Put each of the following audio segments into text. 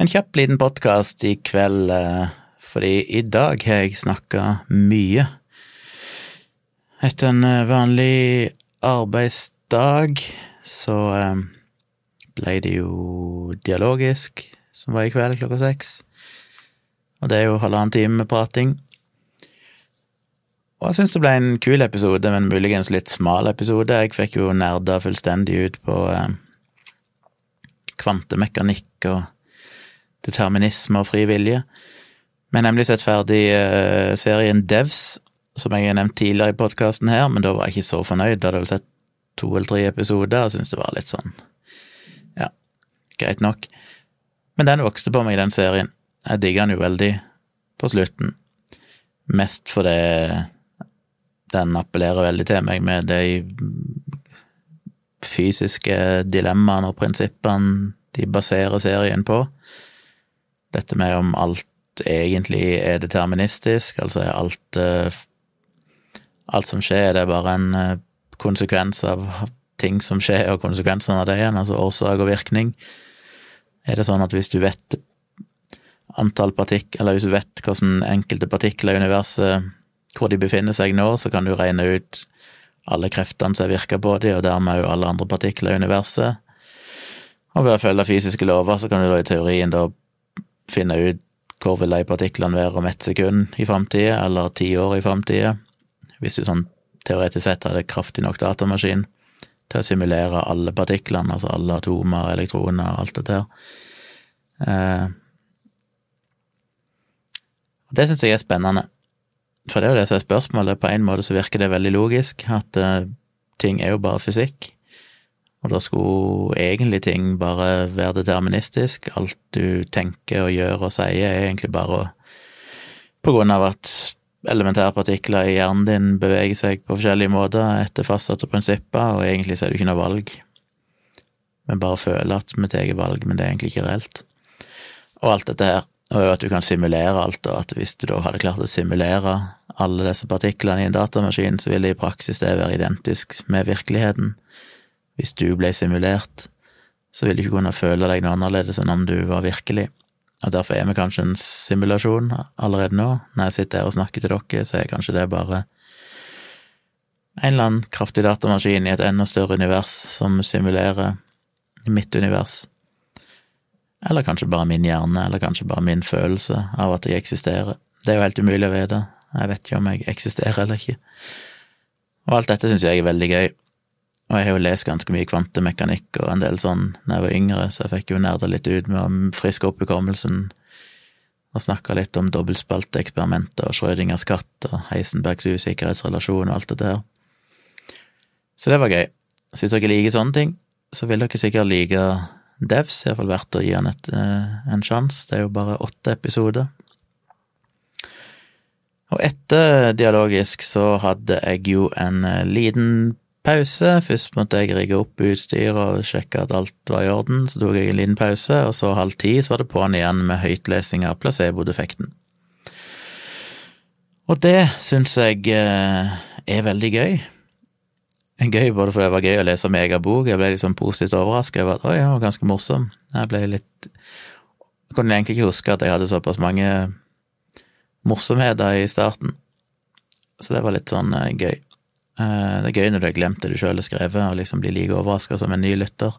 En kjapp liten podkast i kveld, eh, fordi i dag har jeg snakka mye. Etter en eh, vanlig arbeidsdag så eh, ble det jo dialogisk, som var i kveld klokka seks. Og det er jo halvannen time med prating. Og jeg syns det ble en kul episode, men muligens litt smal episode. Jeg fikk jo nerda fullstendig ut på kvantemekanikk og determinisme og fri vilje. Vi har nemlig sett ferdig uh, serien Devs, som jeg har nevnt tidligere i podkasten her, men da var jeg ikke så fornøyd. Da hadde jeg sett to eller tre episoder og syntes det var litt sånn ja, greit nok. Men den vokste på meg, den serien. Jeg digga den jo veldig på slutten. Mest fordi den appellerer veldig til meg med de fysiske dilemmaene og prinsippene de baserer serien på. Dette med om alt egentlig er deterministisk, altså er alt eh, Alt som skjer, det er bare en eh, konsekvens av ting som skjer, og konsekvensene av det igjen, altså årsak og virkning. Er det sånn at hvis du vet antall partikler, eller hvis du vet hvordan enkelte partikler i universet, hvor de befinner seg nå, så kan du regne ut alle kreftene som virker på dem, og dermed òg alle andre partikler i universet. Og ved å følge fysiske lover, så kan du da i teorien da finne ut hvor vil de partiklene være om ett sekund i framtida, eller ti år i framtida, hvis du sånn teoretisk sett hadde kraftig nok datamaskin til å simulere alle partiklene, altså alle atomer, elektroner og alt det der. Eh, det syns jeg er spennende, for det er jo det som er spørsmålet. På en måte så virker det veldig logisk, at eh, ting er jo bare fysikk. Og da skulle egentlig ting bare være deterministisk. Alt du tenker og gjør og sier, er egentlig bare på grunn av at elementærpartikler i hjernen din beveger seg på forskjellige måter etter fastsatte prinsipper, og egentlig så er det ikke noe valg. Vi bare føler at vi tar valg, men det er egentlig ikke reelt. Og alt dette her, og at du kan simulere alt, og at hvis du da hadde klart å simulere alle disse partiklene i en datamaskin, så ville i praksis det være identisk med virkeligheten hvis du ble simulert, så vil du ikke kunne føle deg noe annerledes enn om du var virkelig. Og derfor er vi kanskje en simulasjon allerede nå. Når jeg sitter her og snakker til dere, så er kanskje det bare en eller annen kraftig datamaskin i et enda større univers som simulerer mitt univers. Eller kanskje bare min hjerne, eller kanskje bare min følelse av at jeg eksisterer. Det er jo helt umulig å vite. Jeg vet ikke om jeg eksisterer eller ikke. Og alt dette syns jeg er veldig gøy. Og jeg har jo lest ganske mye kvantemekanikk og en del sånn da jeg var yngre, så jeg fikk jo nerda litt ut med å friske opp hukommelsen og snakka litt om dobbeltspalteeksperimenter og Schrødingers katt og Heisenbergs usikkerhetsrelasjon og alt det der. Så det var gøy. Så hvis dere liker sånne ting, så vil dere sikkert like Devs, iallfall verdt å gi han et, eh, en sjanse. Det er jo bare åtte episoder. Og etter Dialogisk så hadde jeg jo en eh, liten pause. Først måtte jeg rigge opp utstyr og sjekke at alt var i orden, så tok jeg en liten pause, og så halv ti så var det på'n igjen med høytlesing av placebo-defekten. Og det syns jeg eh, er veldig gøy. Gøy både fordi det var gøy å lese min jeg ble sånn positivt overrasket over at oi, var ganske morsom. Jeg ble litt Jeg kunne egentlig ikke huske at jeg hadde såpass mange morsomheter i starten, så det var litt sånn eh, gøy. Eh, det er gøy når du har glemt det du sjøl har skrevet, og liksom blir like overraska som en ny lytter.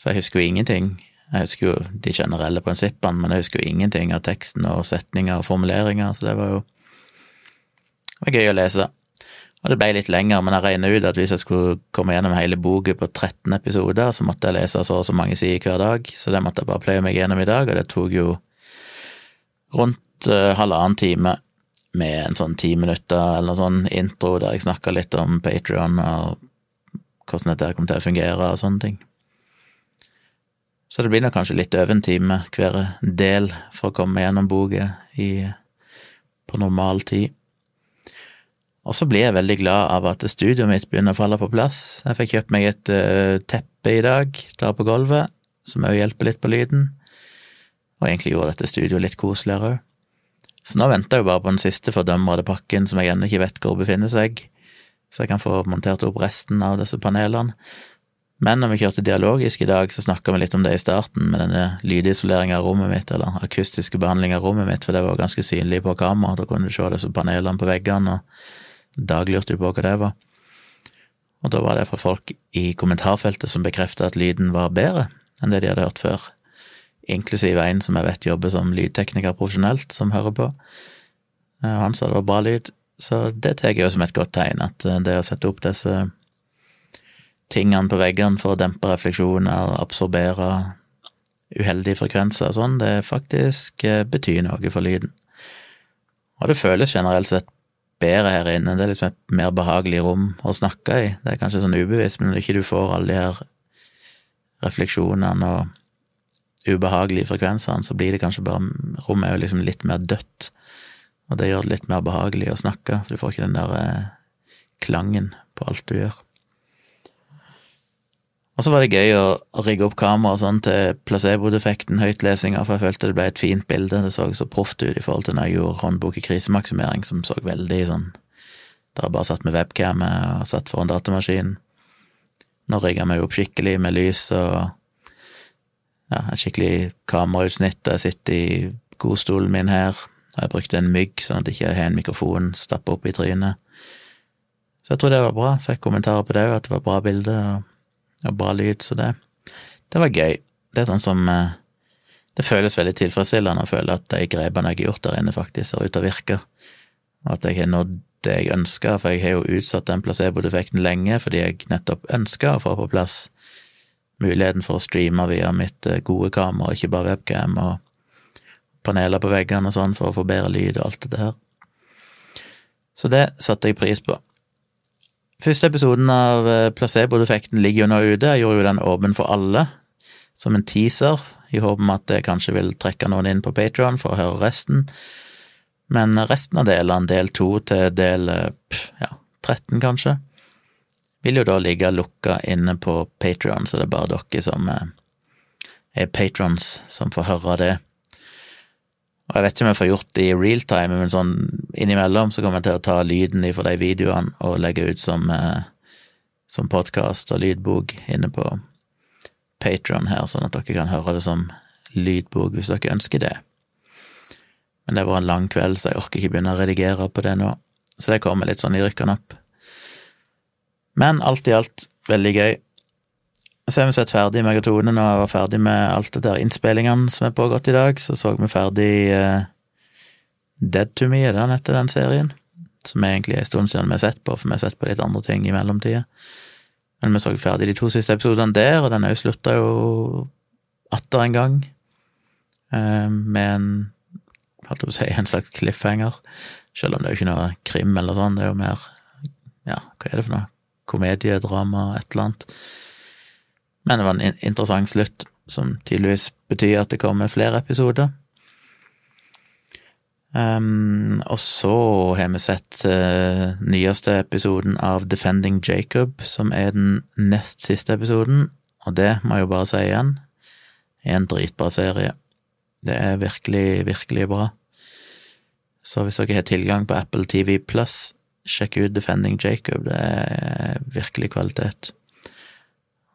For jeg husker jo ingenting. Jeg husker jo de generelle prinsippene, men jeg husker jo ingenting av teksten og setninger og formuleringer, så det var jo det var gøy å lese. Og det ble litt lenger, men jeg regner ut at hvis jeg skulle komme gjennom hele boka på 13 episoder, så måtte jeg lese så og så mange sider hver dag, så det måtte jeg bare pløye meg gjennom i dag, og det tok jo rundt uh, halvannen time med en sånn ti minutter eller sånn intro der jeg snakka litt om Patrion og hvordan dette kommer til å fungere og sånne ting. Så det blir nok kanskje litt over en time hver del for å komme gjennom boka på normal tid. Og så blir jeg veldig glad av at studioet mitt begynner å falle på plass. Jeg fikk kjøpt meg et uh, teppe i dag, der på gulvet, som òg hjelper litt på lyden. Og egentlig gjorde dette studioet litt koseligere òg. Så nå venter jeg bare på den siste fordømrede pakken som jeg ennå ikke vet hvor befinner seg, så jeg kan få montert opp resten av disse panelene. Men når vi kjørte dialogisk i dag, så snakka vi litt om det i starten, med denne lydisoleringa av rommet mitt, eller akustiske behandling av rommet mitt, for det var ganske synlig på kamera, da kunne du se disse panelene på veggene, og Dag lurte jo på hva det var. Og da var det fra folk i kommentarfeltet som bekrefta at lyden var bedre enn det de hadde hørt før, inklusiv en som jeg vet jobber som lydtekniker profesjonelt, som hører på. Og han sa det var bra lyd, så det tar jeg jo som et godt tegn, at det å sette opp disse tingene på veggene for å dempe refleksjoner, absorbere uheldige frekvenser og sånn, det faktisk eh, betyr noe for lyden. Og det føles generelt sett bedre her inne, det er liksom et mer behagelig rom å snakke i. Det er kanskje sånn ubevisst, men når ikke du får alle de her refleksjonene og ubehagelige frekvensene, så blir det kanskje bare Rommet er jo liksom litt mer dødt, og det gjør det litt mer behagelig å snakke, for du får ikke den der eh, klangen på alt du gjør. Og så var det gøy å rigge opp kamera sånn til placebo-defekten, høytlesinga, for jeg følte det ble et fint bilde. Det så så proft ut i forhold til når jeg gjorde håndbok i krisemaksimering, som så veldig sånn Der jeg bare satt med webcamet og satt foran datamaskinen. Nå rigga vi opp skikkelig med lys og ja, et skikkelig kamerautsnitt, der jeg sitter i godstolen min her. Og jeg brukte en mygg, sånn at jeg ikke har en mikrofon stappa opp i trynet. Så jeg tror det var bra. Fikk kommentarer på det òg, at det var bra bilde. og og bra lyd, så det, det var gøy. Det er sånn som eh, Det føles veldig tilfredsstillende å føle at de grepene jeg har gjort der inne, faktisk ser ut til å virke, og at jeg har nådd det jeg ønska, for jeg har jo utsatt den placeboeffekten lenge fordi jeg nettopp ønska å få på plass muligheten for å streame via mitt eh, gode kamera, ikke bare webcam, og paneler på veggene og sånn for å få bedre lyd og alt dette her. Så det satte jeg pris på. Første episoden av eh, placebo-defekten ligger jo nå ute. Jeg gjorde jo den åpen for alle, som en teaser, i håp om at det kanskje vil trekke noen inn på Patron for å høre resten. Men resten av delene, del to til del eh, ja, 13, kanskje, vil jo da ligge lukka inne på Patron, så det er bare dere som eh, er patrons som får høre det. Og jeg vet ikke om jeg får gjort det i real time, men sånn innimellom så kommer jeg til å ta lyden fra de videoene og legge ut som, eh, som podkast og lydbok inne på Patron her, sånn at dere kan høre det som lydbok hvis dere ønsker det. Men det var en lang kveld, så jeg orker ikke begynne å redigere på det nå. Så det kommer litt sånn i rykkene opp. Men alt i alt veldig gøy. Så er vi sett ferdig Megatone når jeg var ferdig med alt det der innspillingene som er pågått i dag. Så så vi ferdig uh, Dead to Me, er det den heter, den serien? Som egentlig er en stund siden vi har sett på, for vi har sett på litt andre ting i mellomtida. Men vi så ferdig de to siste episodene der, og den òg slutta jo atter en gang. Uh, med en holdt på å si en slags cliffhanger. Selv om det er jo ikke noe krim eller sånn, det er jo mer ja, hva er det for noe? Komediedrama, et eller annet. Men det var en interessant slutt, som tydeligvis betyr at det kommer flere episoder. Um, og så har vi sett uh, nyeste episoden av Defending Jacob, som er den nest siste episoden, og det må jeg jo bare si igjen, er en dritbra serie. Det er virkelig, virkelig bra. Så hvis dere har tilgang på Apple TV Pluss, sjekk ut Defending Jacob, det er virkelig kvalitet.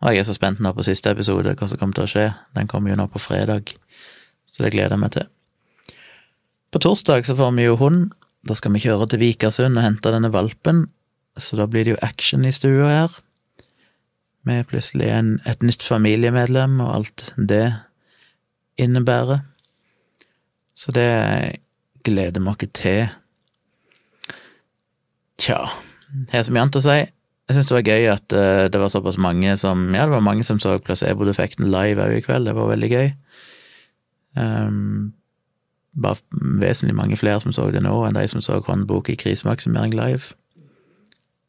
Og jeg er så spent nå på siste episode, hva som kommer til å skje. Den kommer jo nå på fredag, så det gleder jeg meg til. På torsdag så får vi jo hund. Da skal vi kjøre til Vikersund og hente denne valpen, så da blir det jo action i stua her. Med plutselig en, et nytt familiemedlem og alt det innebærer. Så det gleder vi oss til. Tja, har så mye annet å si. Jeg syns det var gøy at uh, det var såpass mange som Ja, det var mange som så placebo-defekten live òg i kveld. Det var veldig gøy. Um, bare vesentlig mange flere som så det nå, enn de som så håndbok i krisemaksimering live.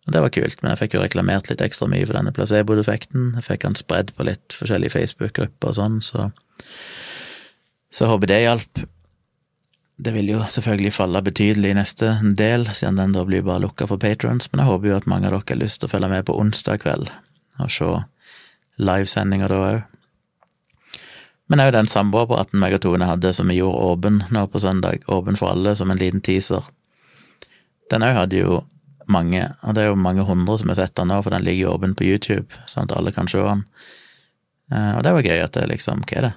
Og det var kult, men jeg fikk jo reklamert litt ekstra mye for denne placebo-defekten. Jeg fikk den spredd på litt forskjellige Facebook-grupper og sånn, så Så håper det hjalp. Det vil jo selvfølgelig falle betydelig i neste del, siden den da blir bare lukka for patrons, men jeg håper jo at mange av dere har lyst til å følge med på onsdag kveld og se livesendinga da òg. Men òg den samboerpraten meg og Tone hadde som vi gjorde åpen nå på søndag, åpen for alle, som en liten teaser. Den òg hadde jo mange, og det er jo mange hundre som har sett den nå, for den ligger jo åpen på YouTube, sånn at alle kan se den. Eh, og det var gøy at det liksom, hva er det,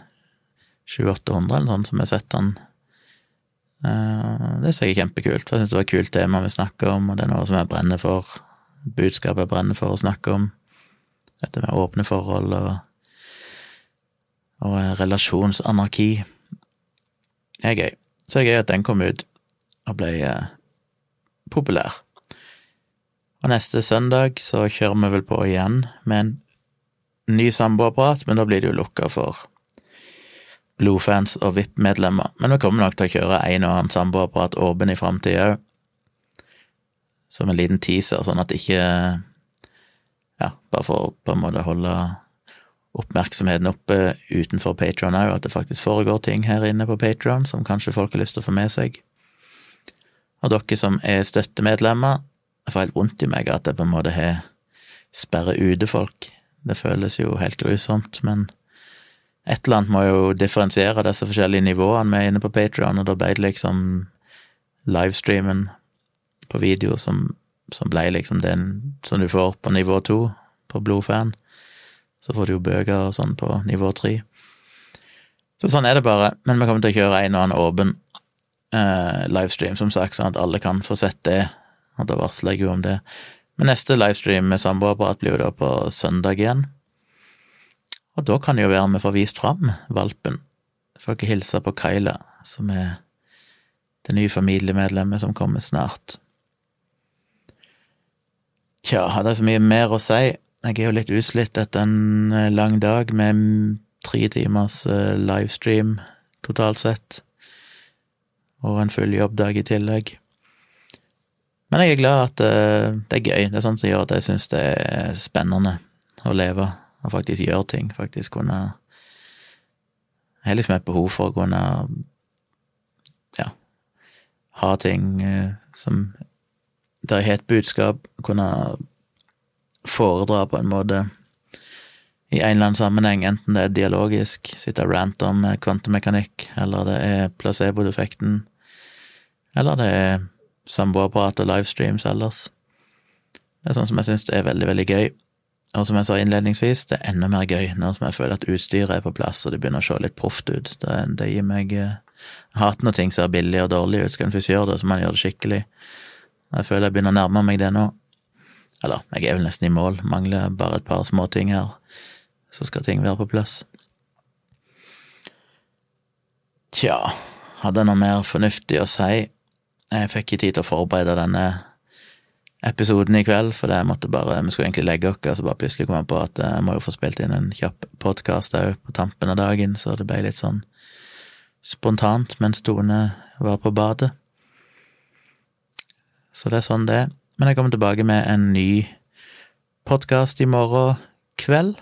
700-800 eller sånn som har sett den. Eh, det synes jeg er kjempekult, jeg synes det var et kult tema vi snakker om, og det er noe som jeg brenner for, budskapet jeg brenner for å snakke om. Dette med åpne forhold og, og relasjonsanarki er gøy. Så det er gøy at den kom ut og ble eh, populær. Og neste søndag så kjører vi vel på igjen med en ny samboerapparat, men da blir det jo lukka for blodfans og VIP-medlemmer. Men vi kommer nok til å kjøre en og annen samboerapparat åpen i framtida òg. Som en liten teaser, sånn at ikke Ja, bare for på en måte holde oppmerksomheten oppe utenfor Patron òg, at det faktisk foregår ting her inne på Patron som kanskje folk har lyst til å få med seg. Og dere som er støttemedlemmer, jeg får helt vondt i meg at jeg på en måte har sperret ute folk. Det føles jo helt grusomt, men et eller annet må jo differensiere disse forskjellige nivåene vi er inne på Patrion, og da ble det liksom livestreamen på video som, som ble liksom den som du får på nivå to på Blodfan. Så får du jo bøker og sånn på nivå tre. Så sånn er det bare, men vi kommer til å kjøre en og annen åpen eh, livestream, som sagt, sånn at alle kan få sett det, og da varsler jeg jo om det. Men neste livestream med samboerapparat blir jo da på søndag igjen. Og da kan det jo være vi får vist fram valpen. Får ikke hilse på Kyla, som er det nye familiemedlemmet som kommer snart. Tja, hadde jeg så mye mer å si? Jeg er jo litt utslitt etter en eh, lang dag med tre timers eh, livestream totalt sett og en full jobbdag i tillegg. Men jeg er glad at uh, det er gøy. Det er sånt som gjør at jeg syns det er spennende å leve og faktisk gjøre ting. Faktisk kunne Jeg har liksom et behov for å kunne ja, ha ting uh, som Der jeg har et budskap, kunne foredra på en måte i en eller annen sammenheng, enten det er dialogisk, sitte og rante om kvantemekanikk, eller det er placebo-defekten, eller det er samboerprat og livestreams ellers. Det er sånn som jeg syns er veldig, veldig gøy. Og som jeg sa innledningsvis, det er enda mer gøy når jeg føler at utstyret er på plass og det begynner å se litt proft ut. Det, det gir meg Jeg hater når ting ser billig og dårlig ut. Skal en først gjøre det, så må en gjøre det skikkelig. Jeg føler jeg begynner å nærme meg det nå. Eller, jeg er vel nesten i mål, mangler bare et par små ting her så skal ting være på plass. Tja, hadde jeg noe mer fornuftig å si? Jeg fikk ikke tid til å forberede denne episoden i kveld, for det måtte bare, vi skulle egentlig legge oss, og så bare plutselig kom jeg på at jeg må jo få spilt inn en kjapp podkast òg på tampen av dagen, så det ble litt sånn spontant mens Tone var på badet. Så det er sånn det. Men jeg kommer tilbake med en ny podkast i morgen kveld.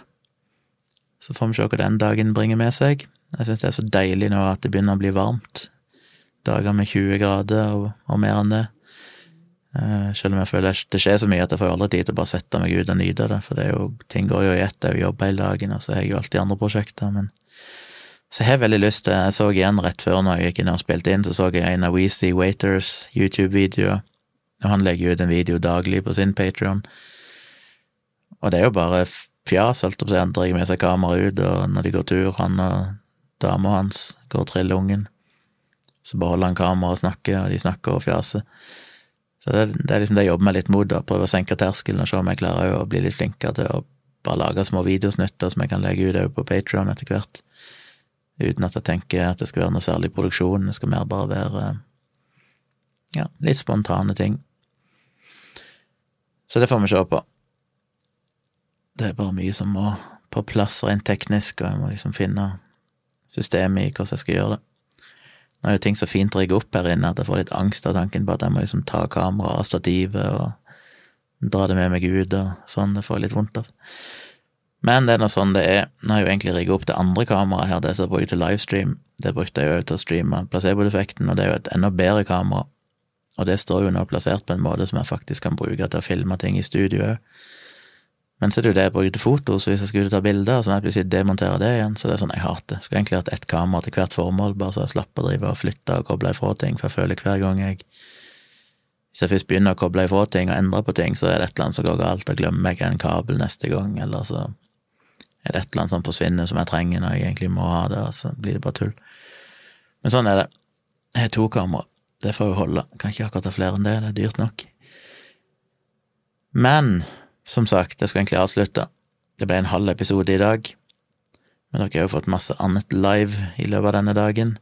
Så får vi se hva den dagen bringer med seg. Jeg syns det er så deilig nå at det begynner å bli varmt. Dager med 20 grader og, og mer enn det. Uh, selv om jeg føler det skjer så mye at jeg får aldri tid til å bare sette meg ut og nyte det, for det er jo, ting går jo i ett, jeg jobber hele dagen, og så har jeg jo alltid andre prosjekter, men så jeg har veldig lyst til Jeg så igjen rett før når jeg gikk inn og spilte inn, så så jeg en av Weezy Waiters YouTube-videoer, og han legger ut en video daglig på sin Patrion. og det er jo bare fjas, alt opp, så. Han drar med seg kamera ut, og når de går tur, han og dama hans går og triller ungen, så bare holder han kamera og snakker, og de snakker og fjaser. Så det, det, er liksom det jeg jobber meg litt mot, da, prøve å senke terskelen og se om jeg klarer å bli litt flinkere til å bare lage små videosnutter som jeg kan legge ut på Patron etter hvert, uten at jeg tenker at det skal være noe særlig produksjon, det skal mer bare være ja, litt spontane ting. Så det får vi se på. Det er bare mye som må på plass rent teknisk, og jeg må liksom finne systemet i hvordan jeg skal gjøre det. Nå er jo ting så fint rigget opp her inne at jeg får litt angst av tanken på at jeg må liksom ta kameraet og stativet og dra det med meg ut og sånn. Det får jeg litt vondt av. Men det er nå sånn det er. Nå har jeg jo egentlig rigget opp det andre kameraet her, det som jeg bruker til livestream. Det brukte jeg jo til å streame placebo-defekten, og det er jo et enda bedre kamera. Og det står jo nå plassert på en måte som jeg faktisk kan bruke til å filme ting i studio òg. Men så er det jo det jeg bruker til foto, så hvis jeg skulle ta bilder, så må jeg plutselig demontere det igjen. Så det er sånn jeg hater. Skulle egentlig hatt ett kamera til hvert formål, bare så jeg slapper å drive og flytte og koble ifra ting, for jeg føler hver gang jeg Hvis jeg først begynner å koble ifra ting og endre på ting, så er det et eller annet som går galt, og glemmer jeg en kabel neste gang, eller så er det et eller annet som forsvinner som jeg trenger når jeg egentlig må ha det, og så blir det bare tull. Men sånn er det. Jeg har to kamera. Det får jo holde. Kan ikke akkurat ha flere enn det, det er dyrt nok. Men som sagt, jeg skulle egentlig avslutte. Det ble en halv episode i dag. Men dere har jo fått masse annet live i løpet av denne dagen,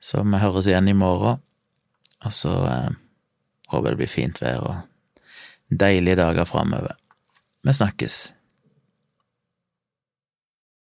så vi høres igjen i morgen. Og så eh, håper jeg det blir fint vær og deilige dager framover. Vi snakkes.